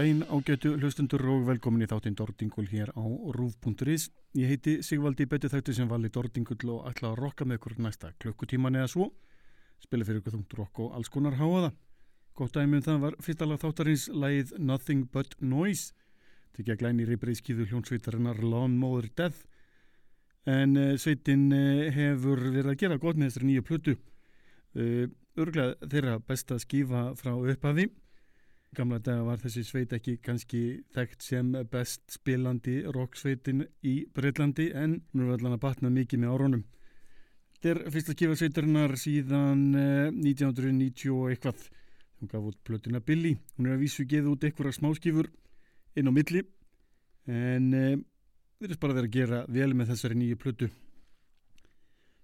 daginn ágætu hlustundur og velkomin í þáttinn Dordingul hér á rúf.is. Ég heiti Sigvaldi Betu þættu sem vali Dordingull og ætla að rokka með ykkur næsta klukkutíman eða svo. Spila fyrir ykkur þungt rokk og alls konar háaða. Gótt dæmi um það var fyrsta lag þáttarins lagið Nothing But Noise. Tekja glæni reybriðskíðu hljónsveitarinnar Lawnmower Death. En uh, sveitin uh, hefur verið að gera gott með þessari nýju plötu. Uh, örglega þeirra besta skífa frá upphafi. Gamla daga var þessi sveit ekki kannski þekkt sem best spilandi rocksveitin í Breitlandi en nú er allan að batna mikið með árónum. Þetta er fyrsta skifa sveitarinnar síðan eh, 1990 og eitthvað. Hún gaf út plötuna Billy. Hún er að vísu geða út einhverja smáskifur inn á milli en eh, við erum bara vera að gera vel með þessari nýju plötu.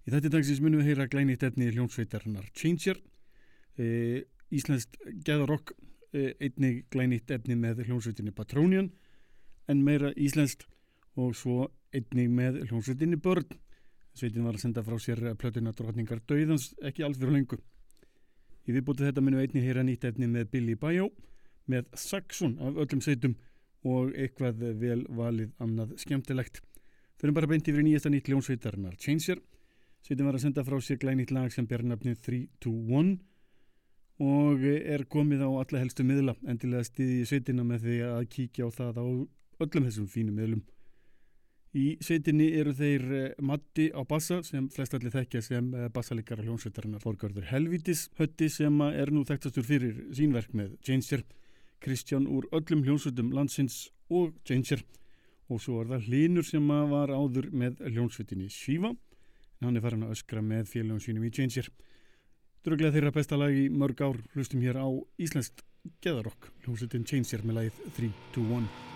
Í þetta dagsins munum við heyra glænýtt etni hljónsveitarinnar Changer, e, Íslandst geðarokk, e, einnig glænýtt etni með hljónsveitinni Patronian, en meira Íslandst og svo einnig með hljónsveitinni Börn. Sveitin var að senda frá sér plötuna drotningar döiðans ekki alls fyrir lengu. Í viðbútið þetta við einnig heyra nýtt etni með Billy Bajó, með Saxon af öllum sveitum og eitthvað vel valið annað skemmtilegt. Fyrir bara beint yfir nýjasta nýtt hljónsveitarinnar Changer. Sveitin var að senda frá sér glænýtt lag sem ber nafnið 3-2-1 og er komið á alla helstu miðla endilega stiði sveitina með því að kíkja á það á öllum þessum fínum miðlum. Í sveitinni eru þeir eh, Matti á bassa sem flest allir þekkja sem eh, bassalikara hljónsveitarinnar Þorgarður Helvítis Hötti sem er nú þekktastur fyrir sínverk með Changer, Kristján úr öllum hljónsveitum landsins og Changer og svo er það Linur sem var áður með hljónsveitinni Shiva en hann er farin að öskra með félagum sínum í Changer. Dröglega þeirra besta lag í mörg ár hlustum hér á Íslandst geðarokk hljómsveitin Changer með lagið 3-2-1.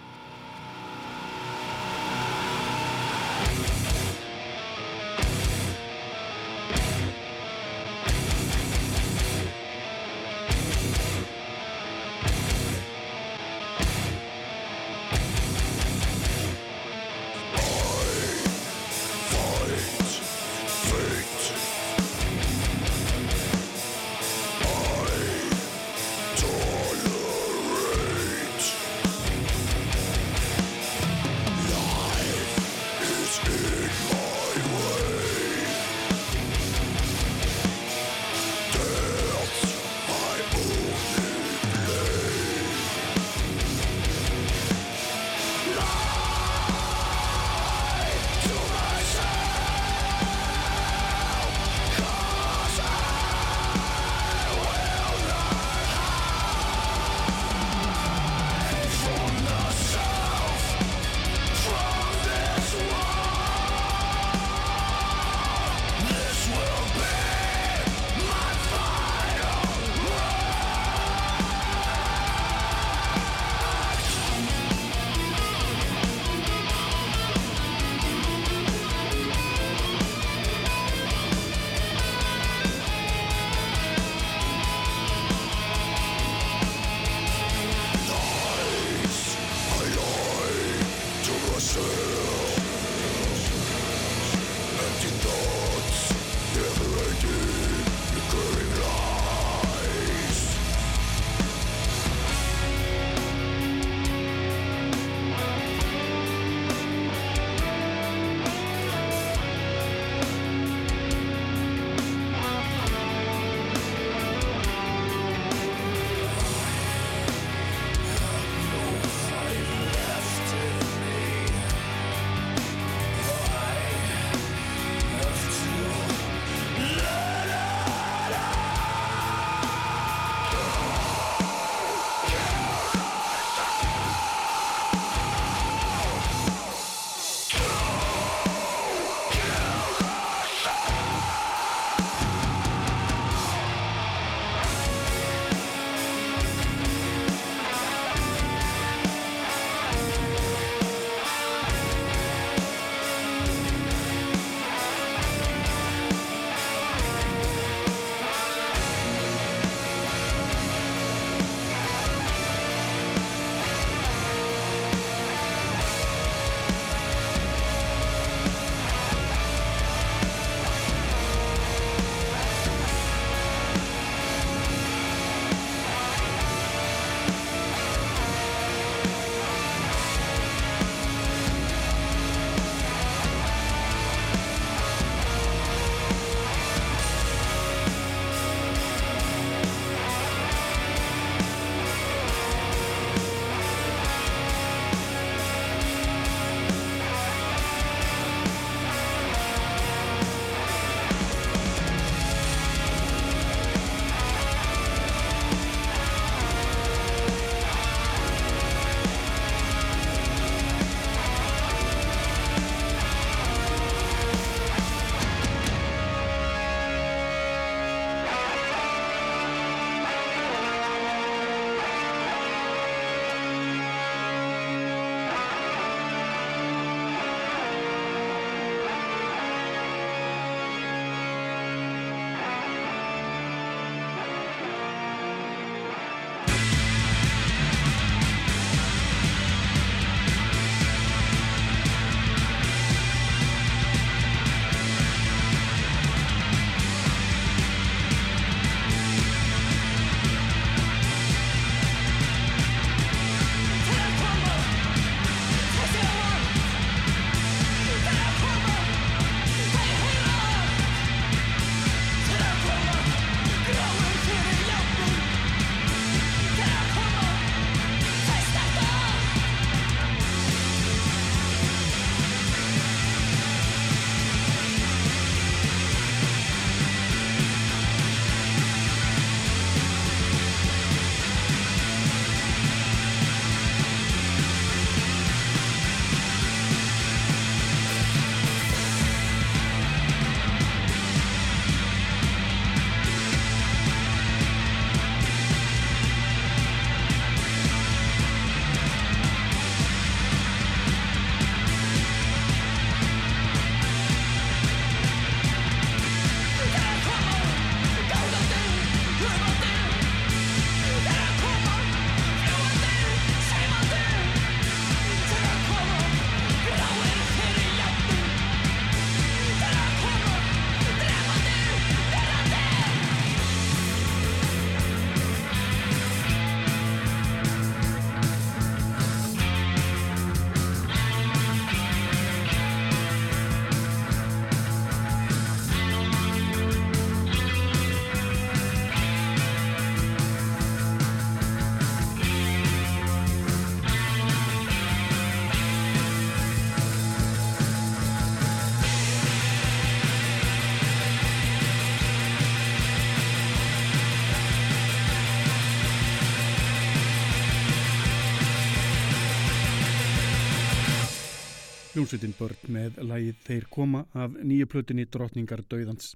Hljómsveitin börn með lægið Þeir koma af nýju plötunni Drottningar Dauðans.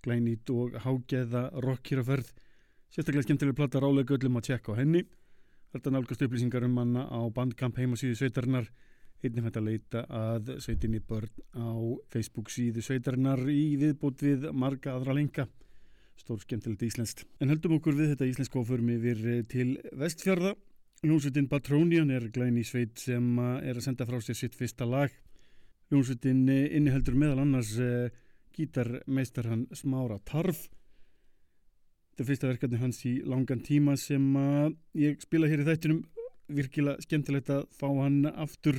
Glænít og hágeða rockhýraferð, sérstaklega skemmtilega platta rálega öllum að tjekka á henni. Þetta nálgast upplýsingar um manna á bandkamp heimasíðu sveitarinnar. Einnig hægt að leita að sveitinni börn á Facebook síðu sveitarinnar í viðbót við marga aðra lenga. Stór skemmtilegt íslenskt. En heldum okkur við þetta íslensk áförum yfir til vestfjörða. Ljónsveitin Batronian er glæni sveit sem er að senda frá sér sitt fyrsta lag. Ljónsveitin inniheldur meðal annars uh, gítarmeistar hann Smára Tarf. Þetta er fyrsta verkefni hans í langan tíma sem ég spila hér í þættinum. Virkilega skemmtilegt að fá hann aftur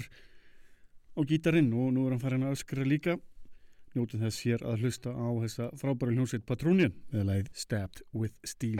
á gítarinn og nú er hann farin að öskra líka. Njóttum þess hér að hlusta á þessa frábæra hljónsveit Batronian með leið Stabbed with Steel.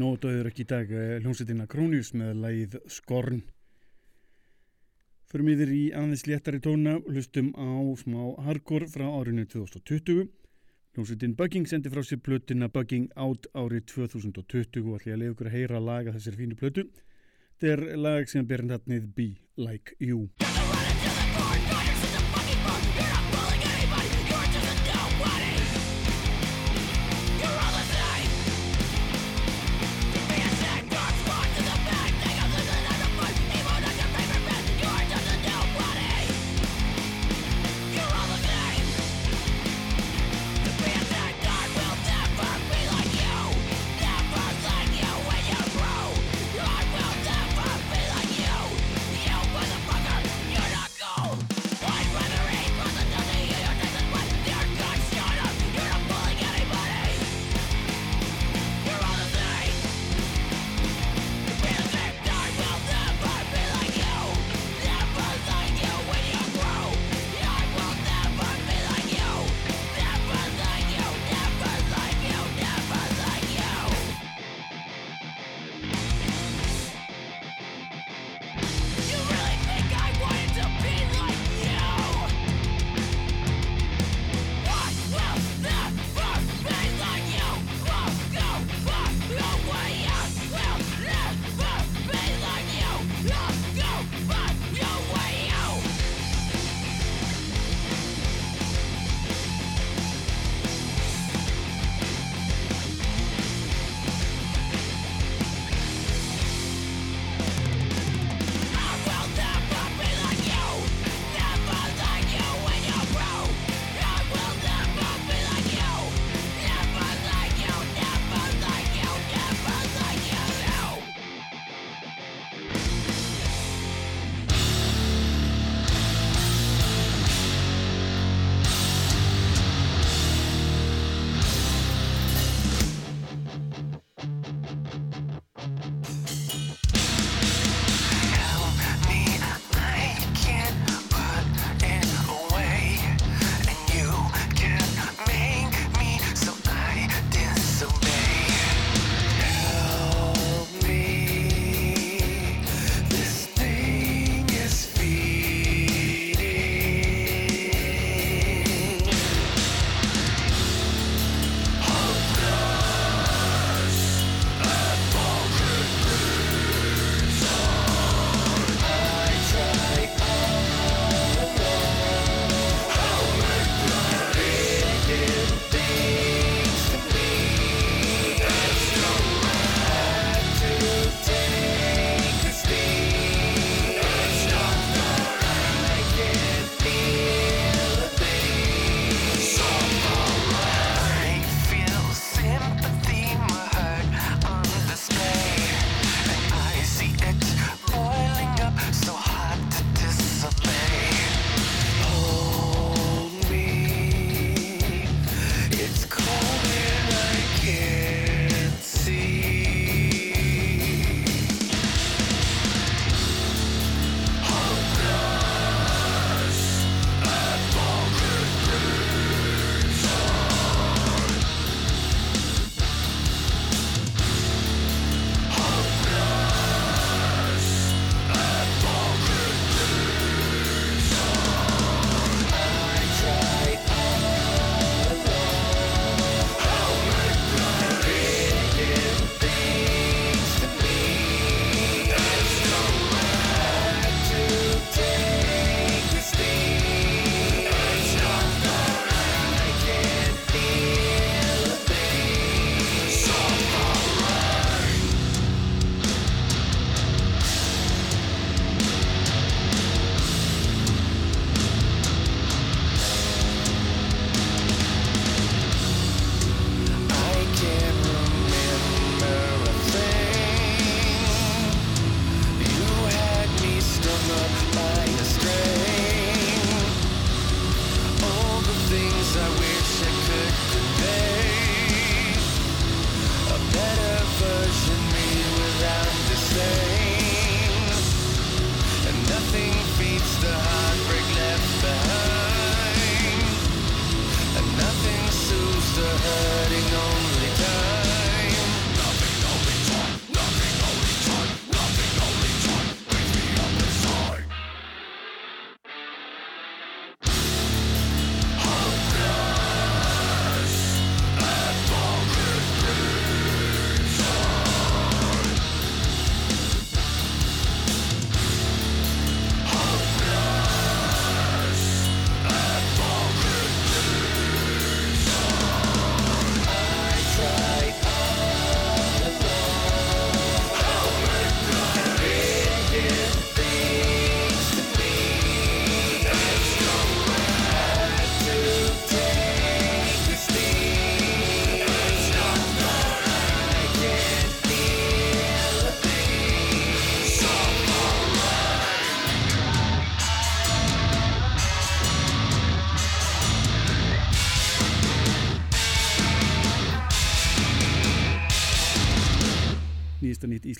Nótaður ekki í dag eh, hljómsveitina Krónius með lægið Skorn. Förum yfir í aðeins léttari tóna, hlustum á smá hardcore frá árinu 2020. Hljómsveitin Bugging sendi frá sér plötina Bugging Out árið 2020 og ég að leiða ykkur að heyra laga þessar fínu plötu. Þetta er lag sem ber nafnið Be Like You.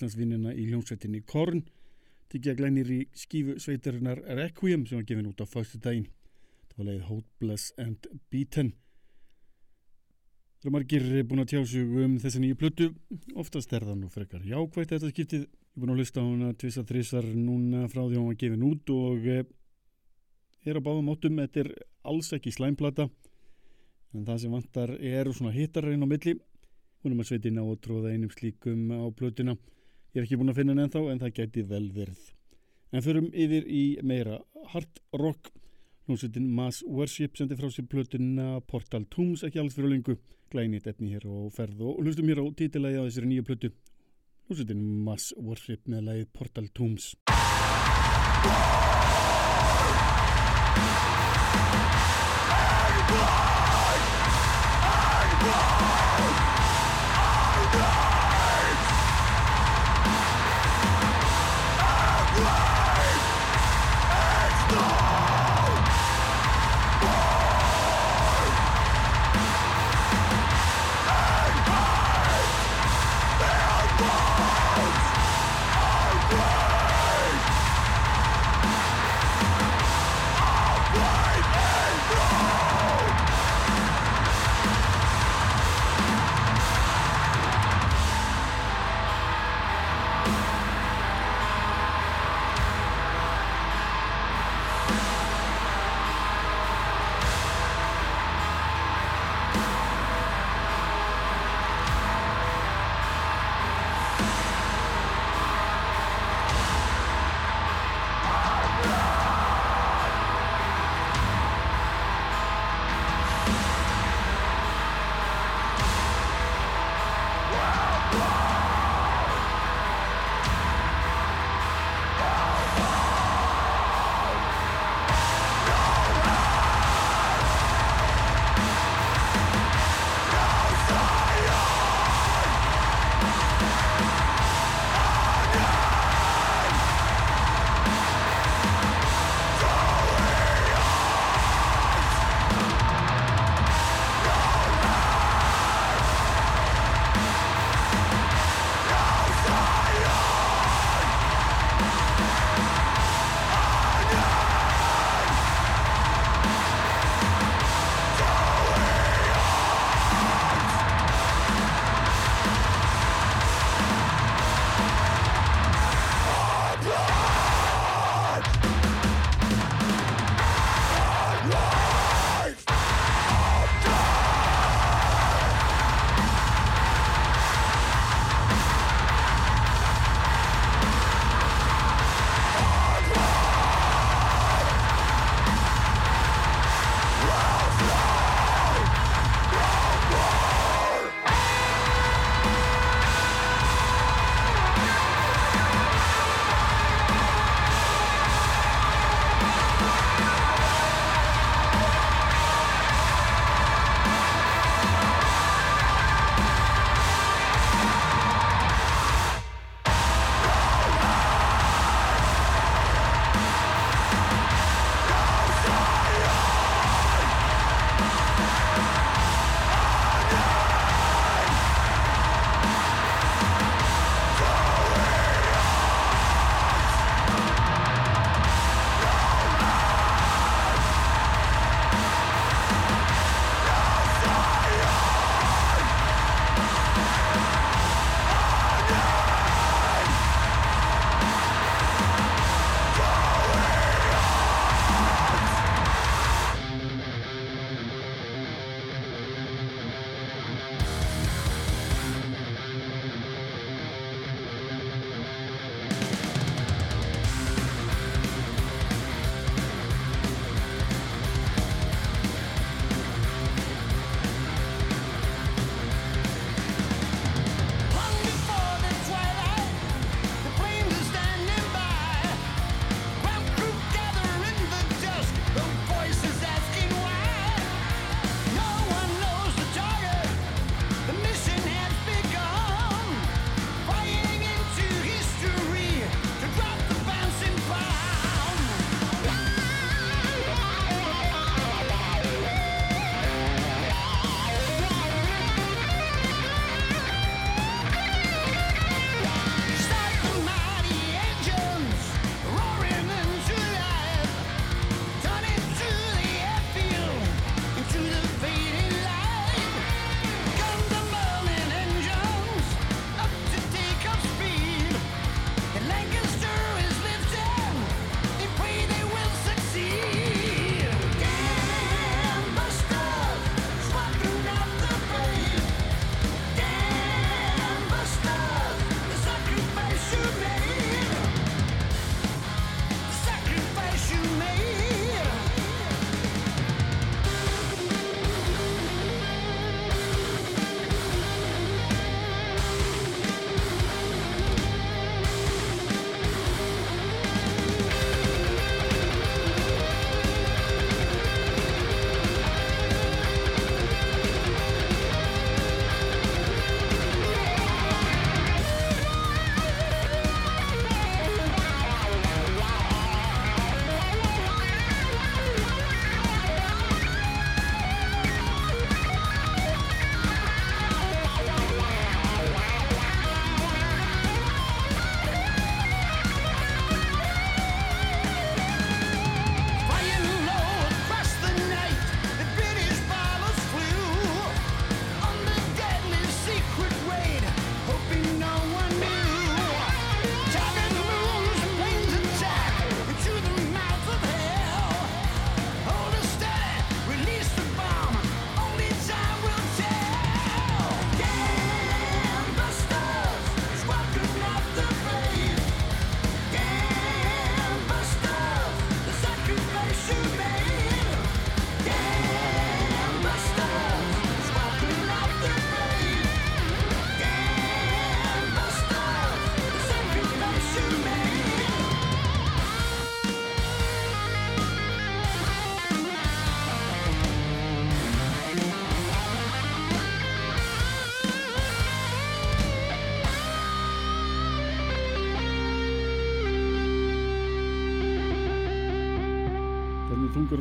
Íslandsvinnina í hljómsveitinni Korn. Tyggja glænir í skífu sveitarinnar Requiem sem var gefin út á fyrstu daginn það var leið Hopeless and Beaten. Það eru margir búin að tjá sig um þessi nýju plötu. Oftast er það nú frekar jákvægt þetta skiptið. Ég er búin að hlusta á hana tvisa þrísar núna frá því að hún var gefin út og eh, er á báðum áttum. Þetta er alls ekki slæmplata en það sem vantar er svona hittarrein á milli. Hún er maður sveitin á að tróða einum slíkum á plötuna ég er ekki búin að finna henni ennþá en það gæti vel verð en förum yfir í meira hard rock hljómsveitin Mass Worship sendi frá sér plötuna Portal Tombs ekki alls fyrir lengu glænit etni hér og ferð og hlustum hér á títilægi á þessari nýju plötu hljómsveitin Mass Worship með lægið Portal Tombs Break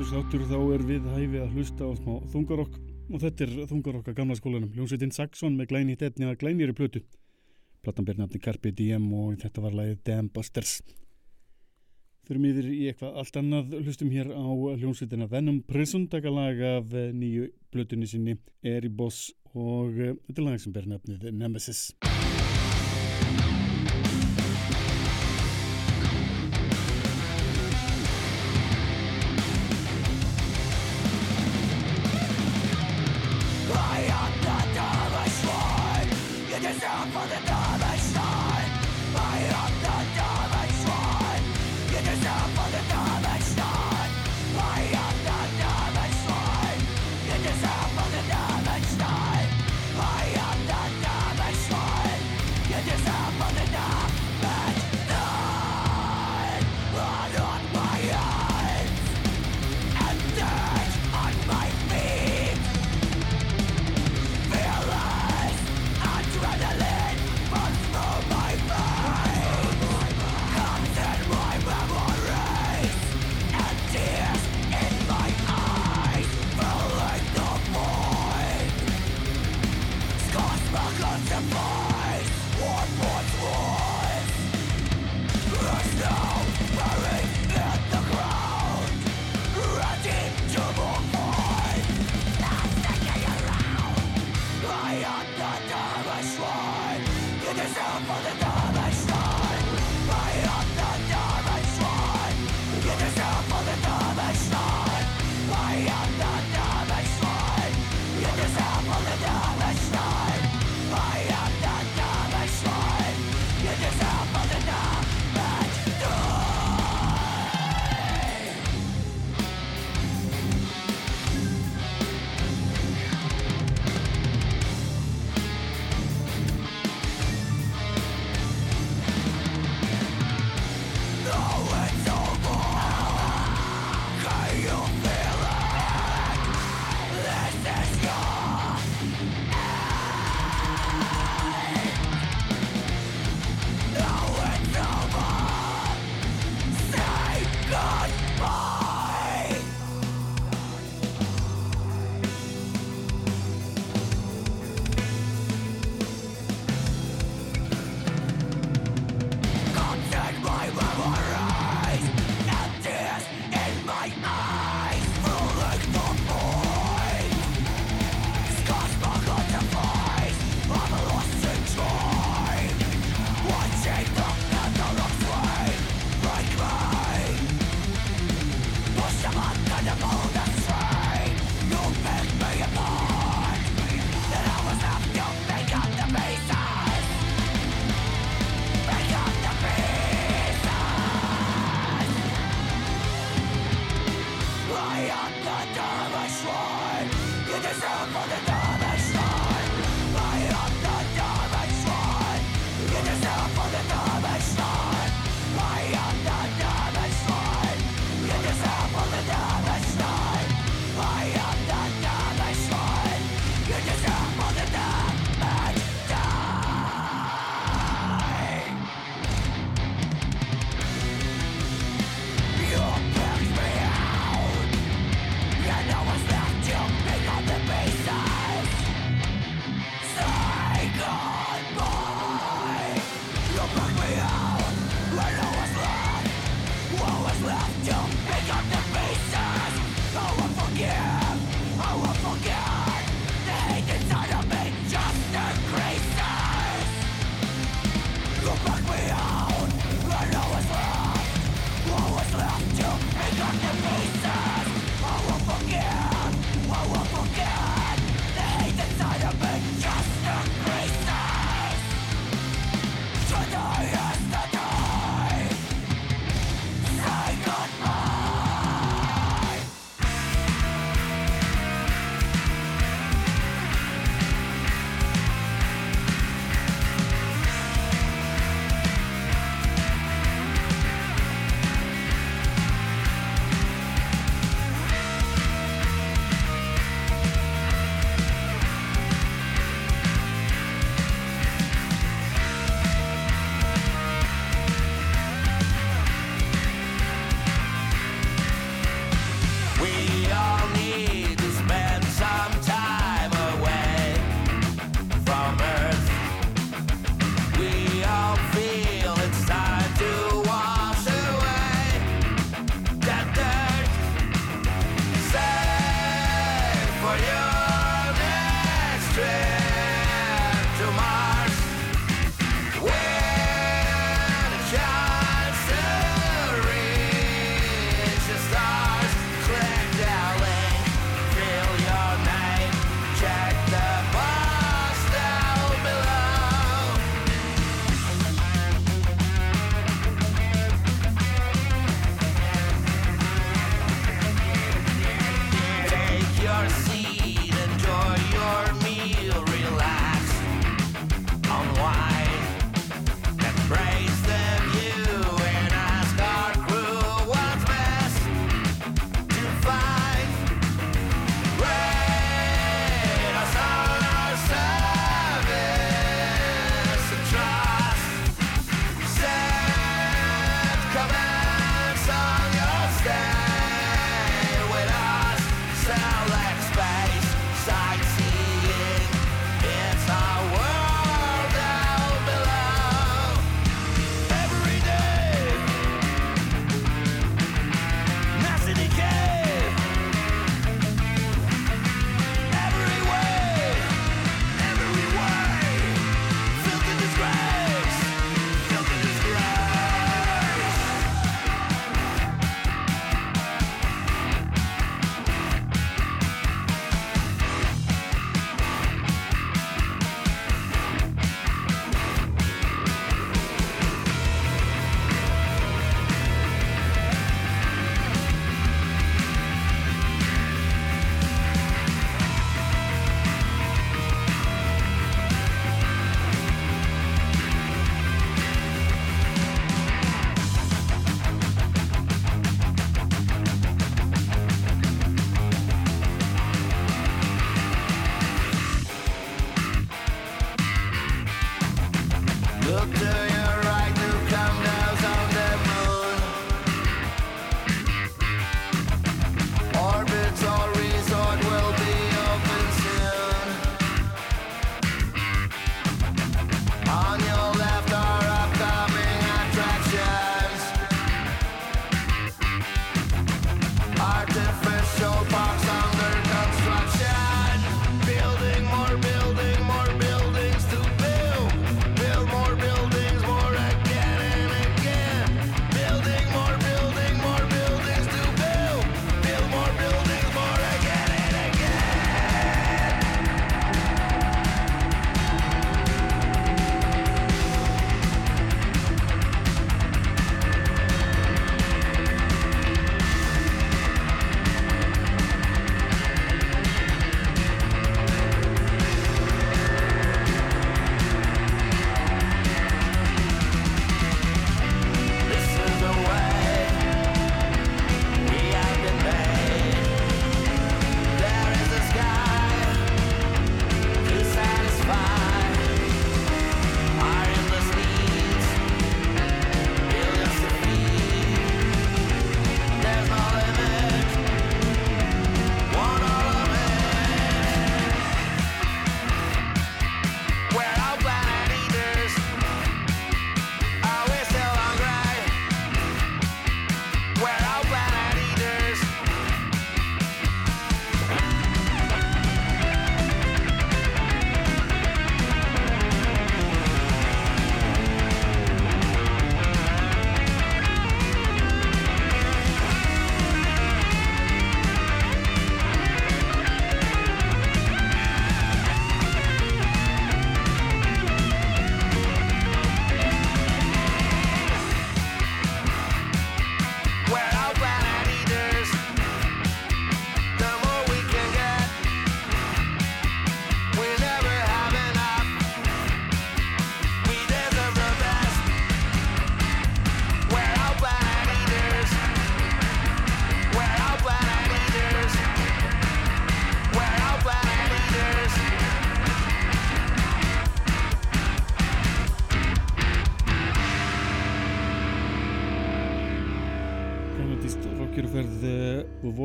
umhverfisþáttur þá er við hæfi að hlusta á smá þungarokk og þetta er þungarokk að gamla skólanum. Ljónsveitin Saxon með glæni detni að glænýri plötu. Platan ber nafni Carpe Diem og þetta var lagið Damn Busters. Fyrir miður í eitthvað allt annað hlustum hér á ljónsveitina Venom Prison taka lag af nýju plötunni sinni Eri Boss og eh, þetta lag sem ber nafnið Nemesis.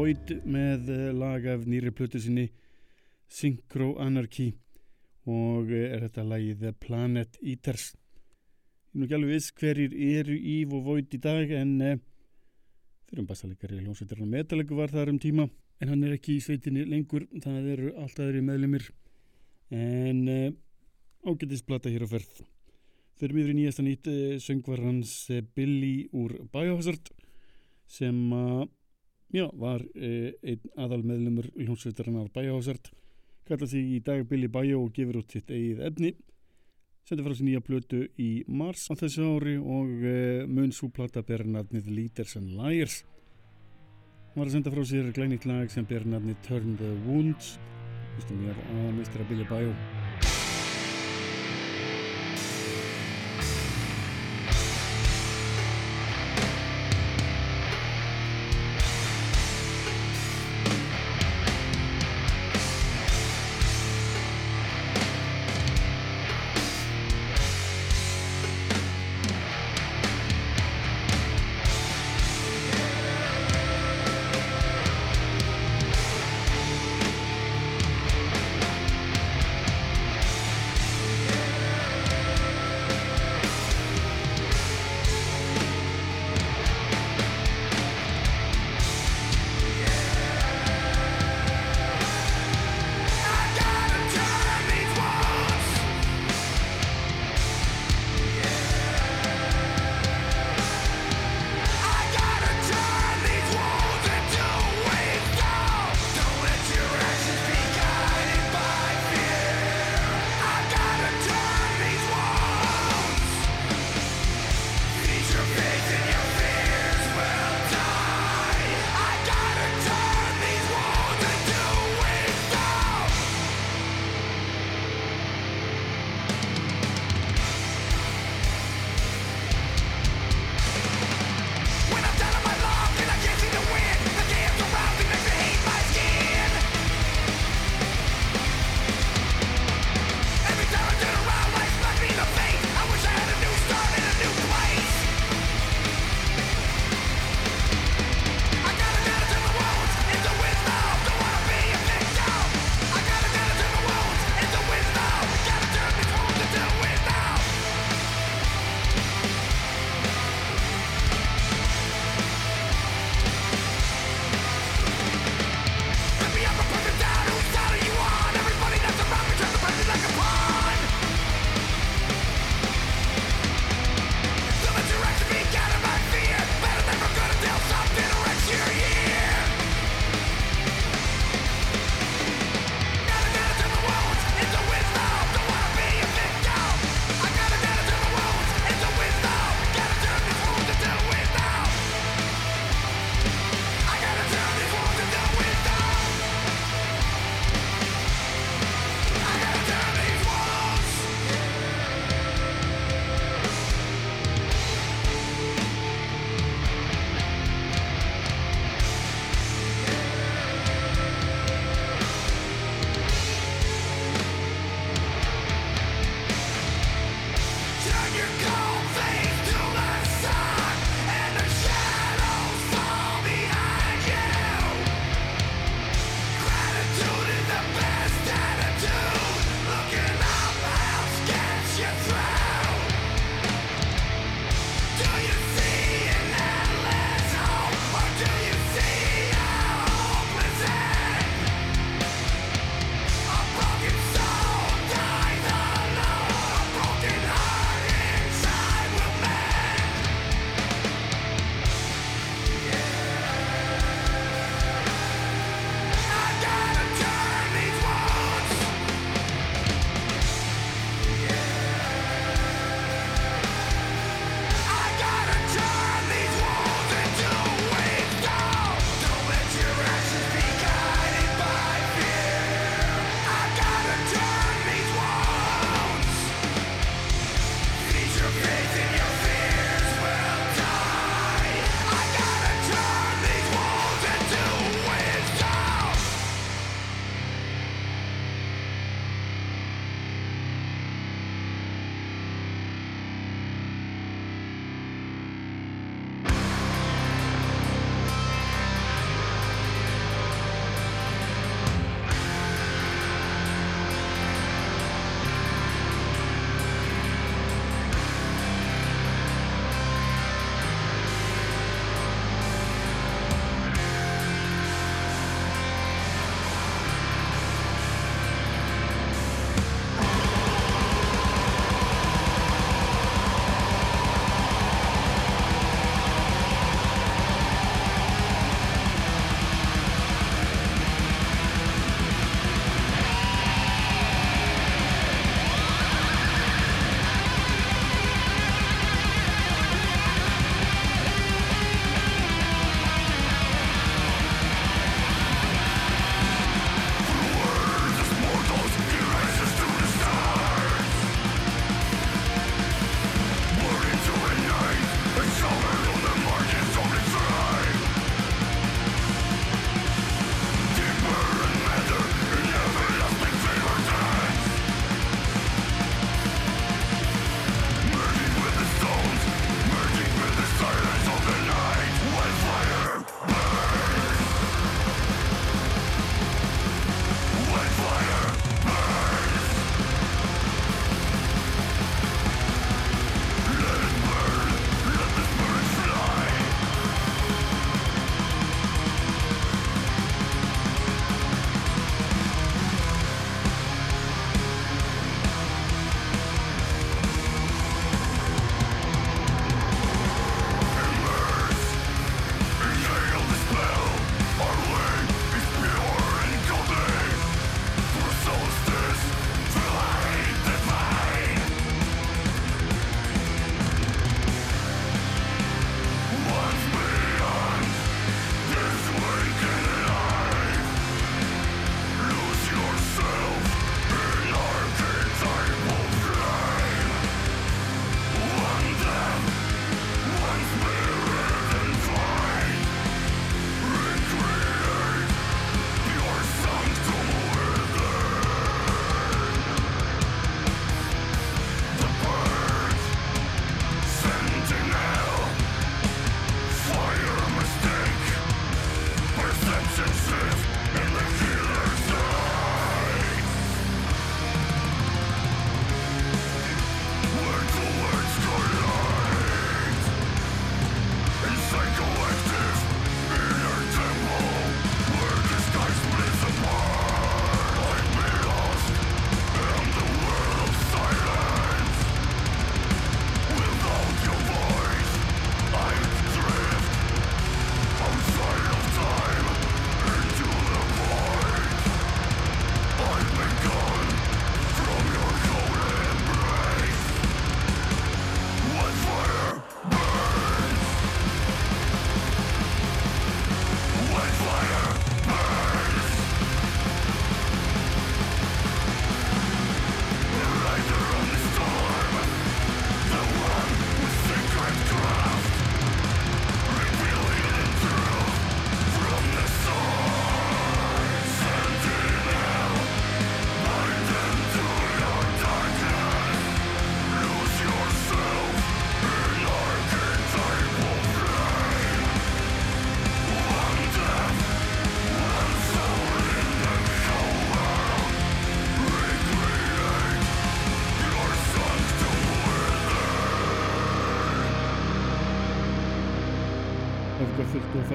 Void með eh, lag af nýri plötu sinni Synchro Anarchy og eh, er þetta lagið Planet Eaters. Ég nú ekki alveg viss hverjir eru í Void í dag en uh, fyrir um bassalegari hljómsveitirna metalegu var það um tíma. En hann er ekki í sveitinni lengur það eru alltaf þeirri meðlumir en uh, ágættisplata hér á ferð. Fyrir miður í nýjasta nýtt uh, söngvar hans Billy úr Biohazard sem að Já, var eh, einn aðal meðlumur hljómsveitarinnar Bæjáhásart kalla sig í dag Billy Bæjó og gefur út sitt eigið efni. Sendi frá sér nýja blötu í mars á þessu ári og eh, mun svo plata ber nafnið Leaders and Liars. Hann var að senda frá sér glænit lag sem ber nafnið Turn the Wounds. Hlustum við á mistra Billy Bæjó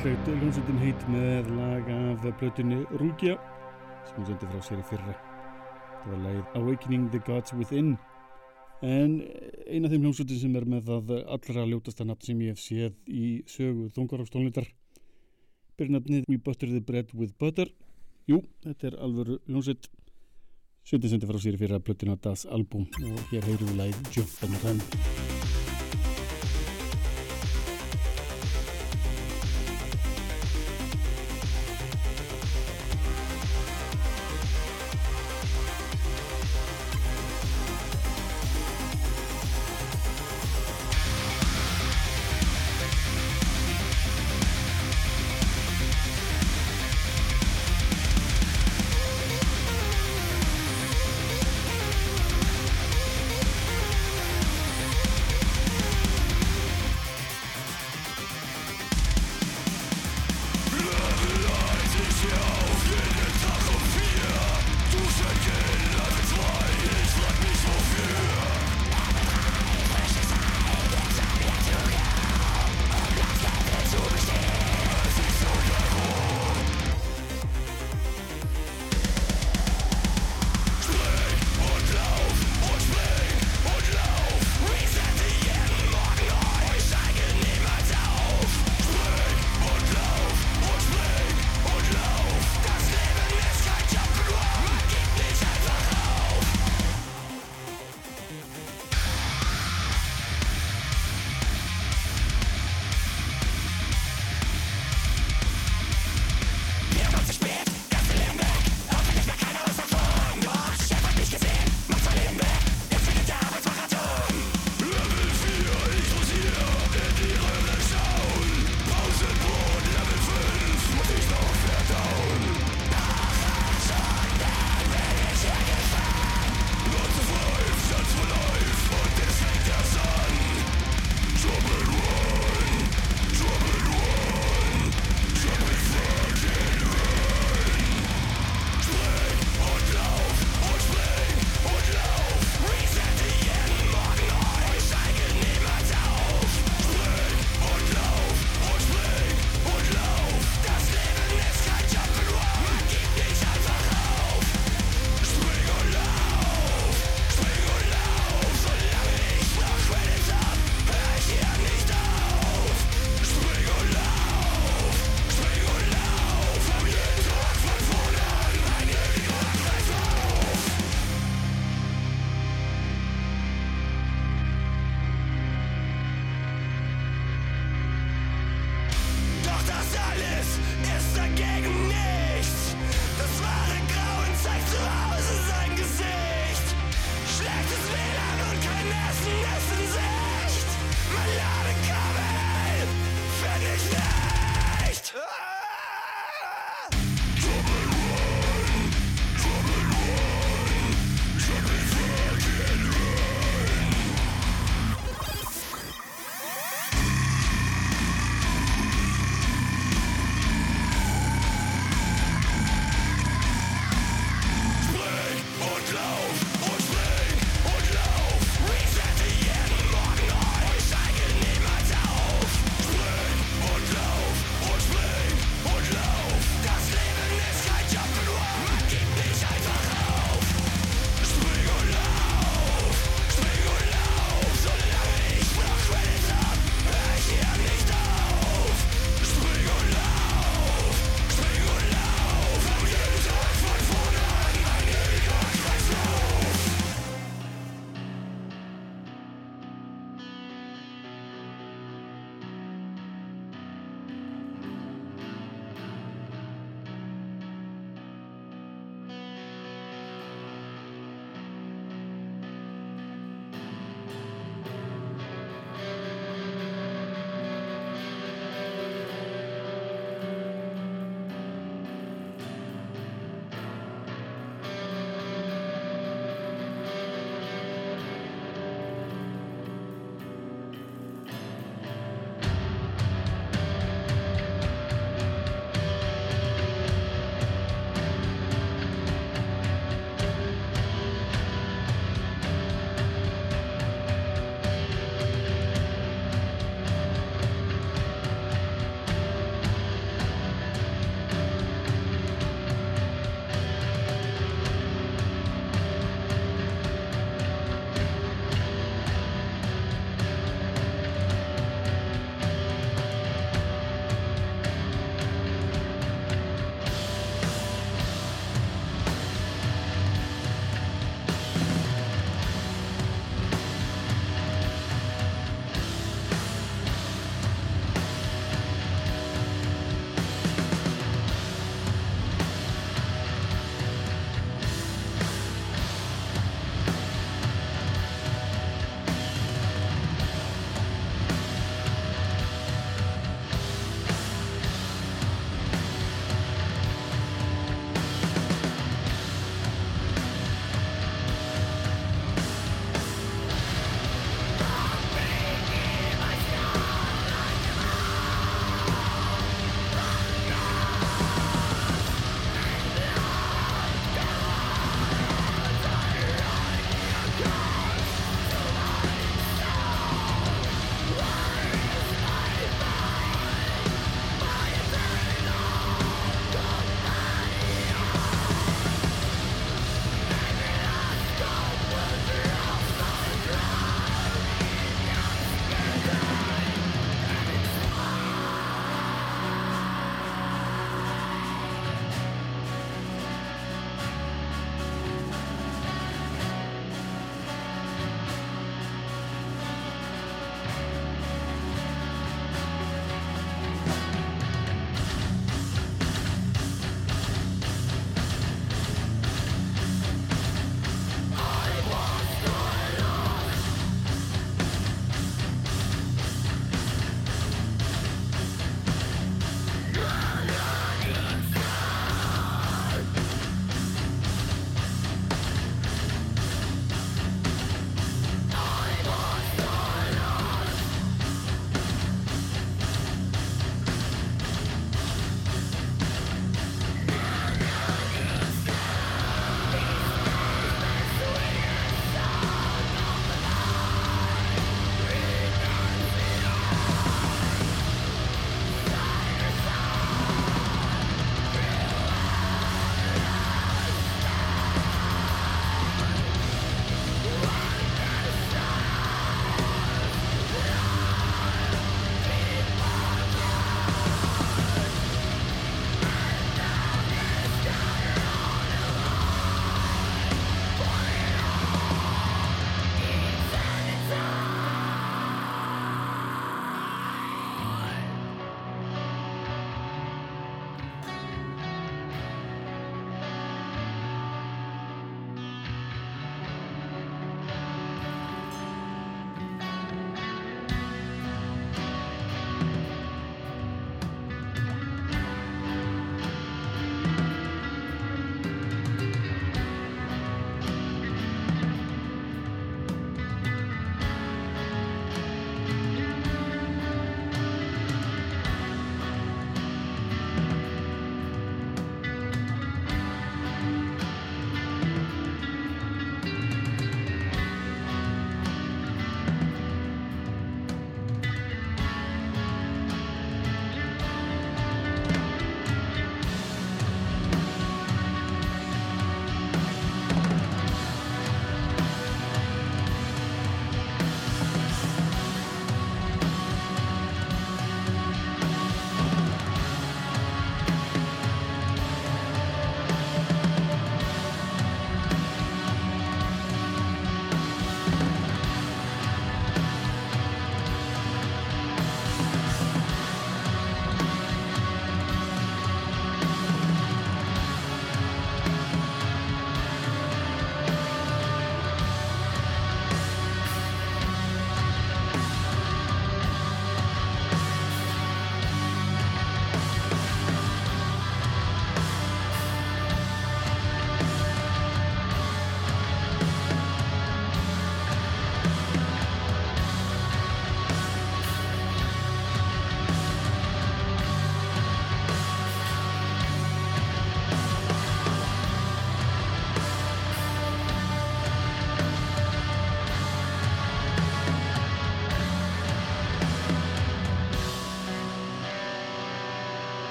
fallegt hljómsveitin heit með lag af plötunni Rúkja sem hún sendi frá sér í fyrra. Það var lagið Awakening the Gods Within. En eina af þeim hljómsveitin sem er með það allra ljótasta nafn sem ég hef séð í sögu þungarákstónlitar byrjnafnið We Butter the Bread with Butter. Jú, þetta er alvöru hljómsveit. Sveitin sendi frá sér í fyrra plötuna Das Album og hér heyrum við lagið Jump and Run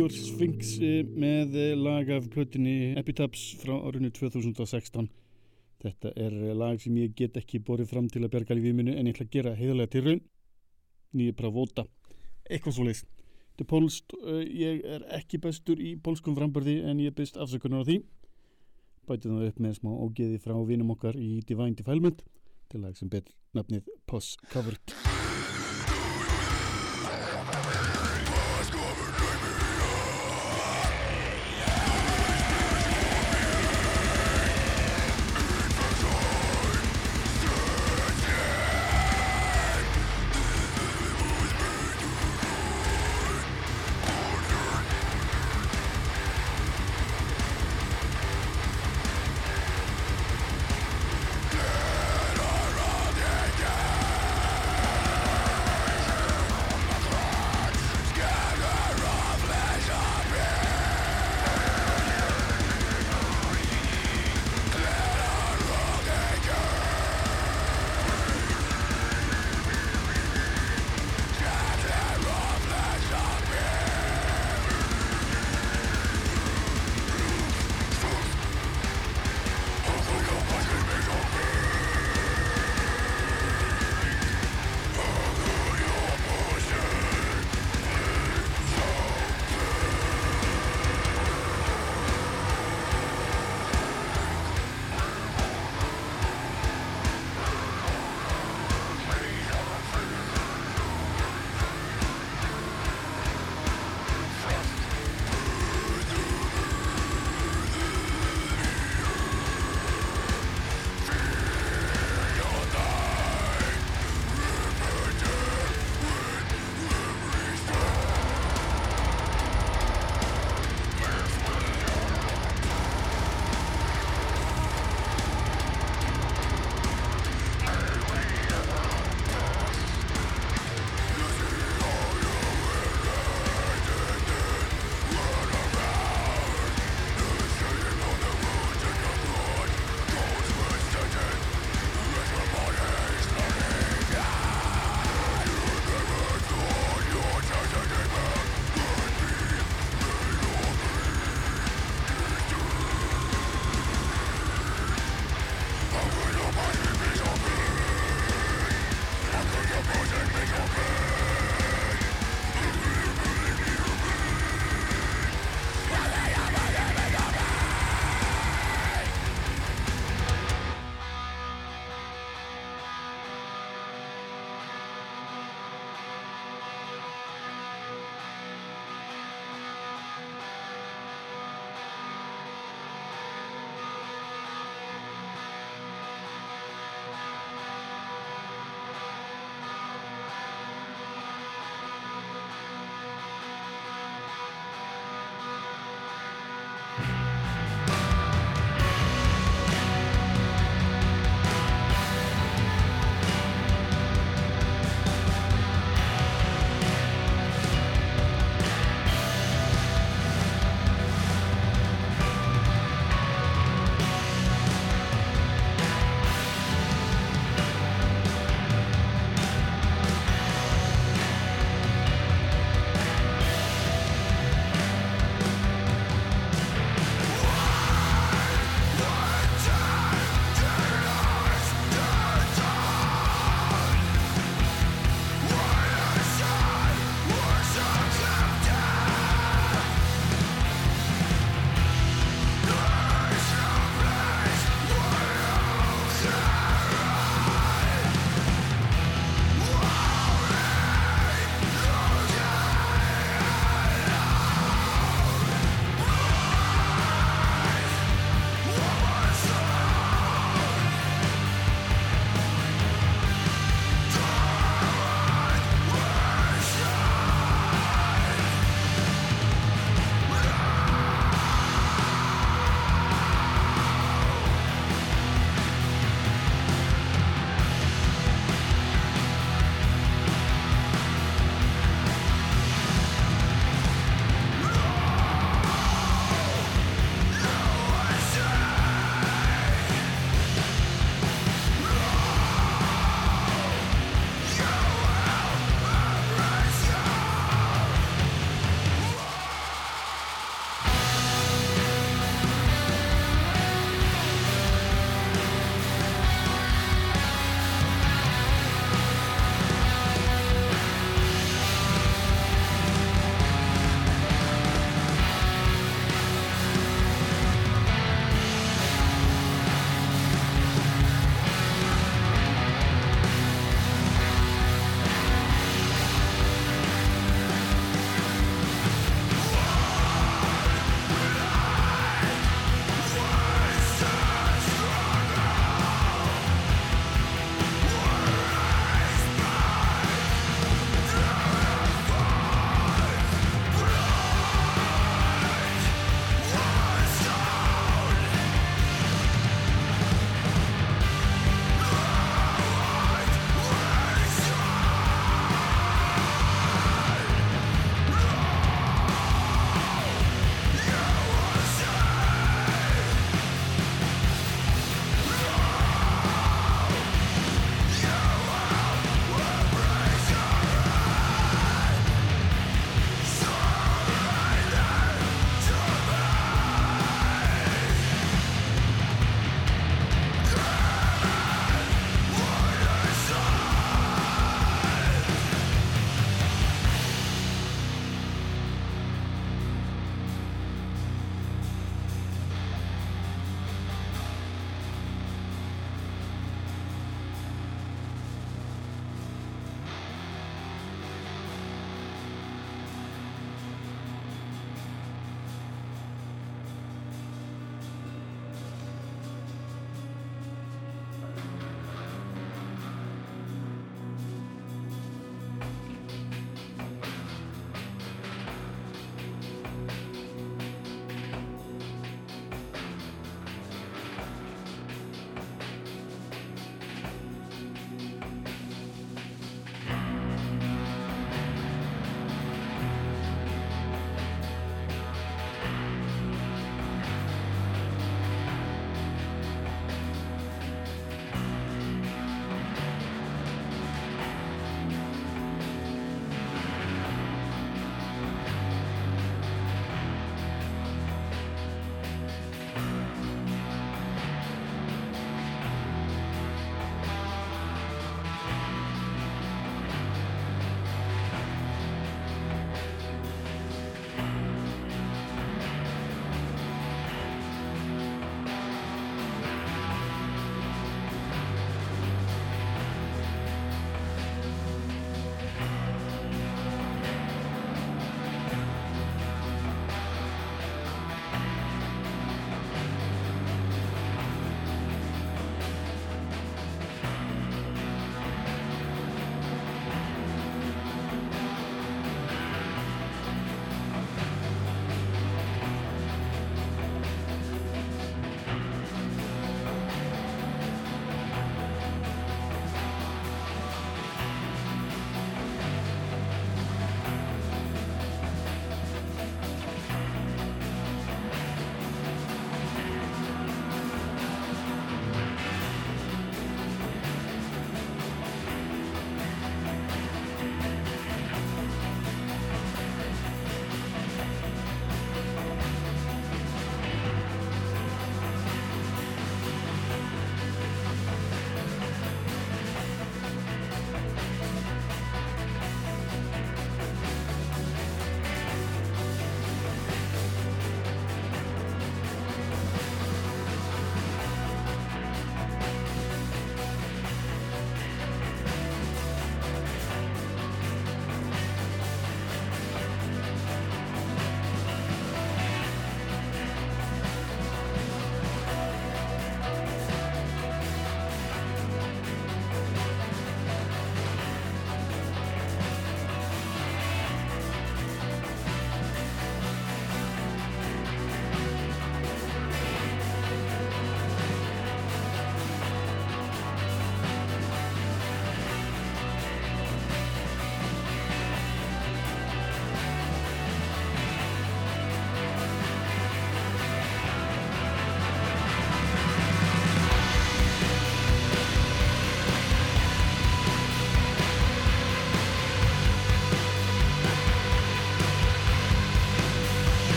Obscure Sphinx eh, með eh, lag af plötinni Epitaphs frá árinu 2016 þetta er eh, lag sem ég get ekki borið fram til að berga lífið minu en ég ætla að gera heiðarlega til raun nýja bara vota eitthvað svo leist þetta er pólst, ég er ekki bestur í pólskum frambörði en ég byrst afsökunar á því. Bæti það upp með smá ógeði frá vinum okkar í Divine Defilement til lag sem ber nafnið Poss Covered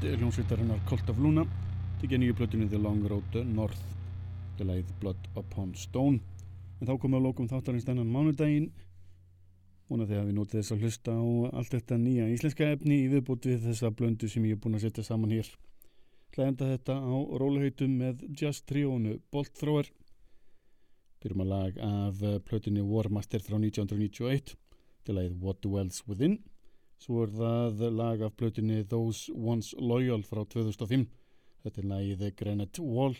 nýjasta nýtt hljómsveitarinnar Cult of Luna tekja nýju plötunni The Long Road North til leið Blood Upon Stone en þá komum við að lókum þáttarins þennan mánudaginn Vona þegar við nótið þess að hlusta á allt þetta nýja íslenska efni í viðbútt við þessa blöndu sem ég er búin að setja saman hér. Það enda þetta á rólihautum með Just Tríónu Bolt Thrower. Byrjum að lag af plötunni Warmaster frá 1991 til að What Dwells Within. Svo er það lag af plötunni Those Once Loyal frá 2005. Þetta er lagið Granite Wall.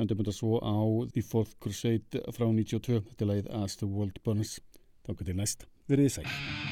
Endum þetta svo á The Fourth Crusade frá 92. Þetta er lagið As the World Burns. Þá getur næst. Verið sæl.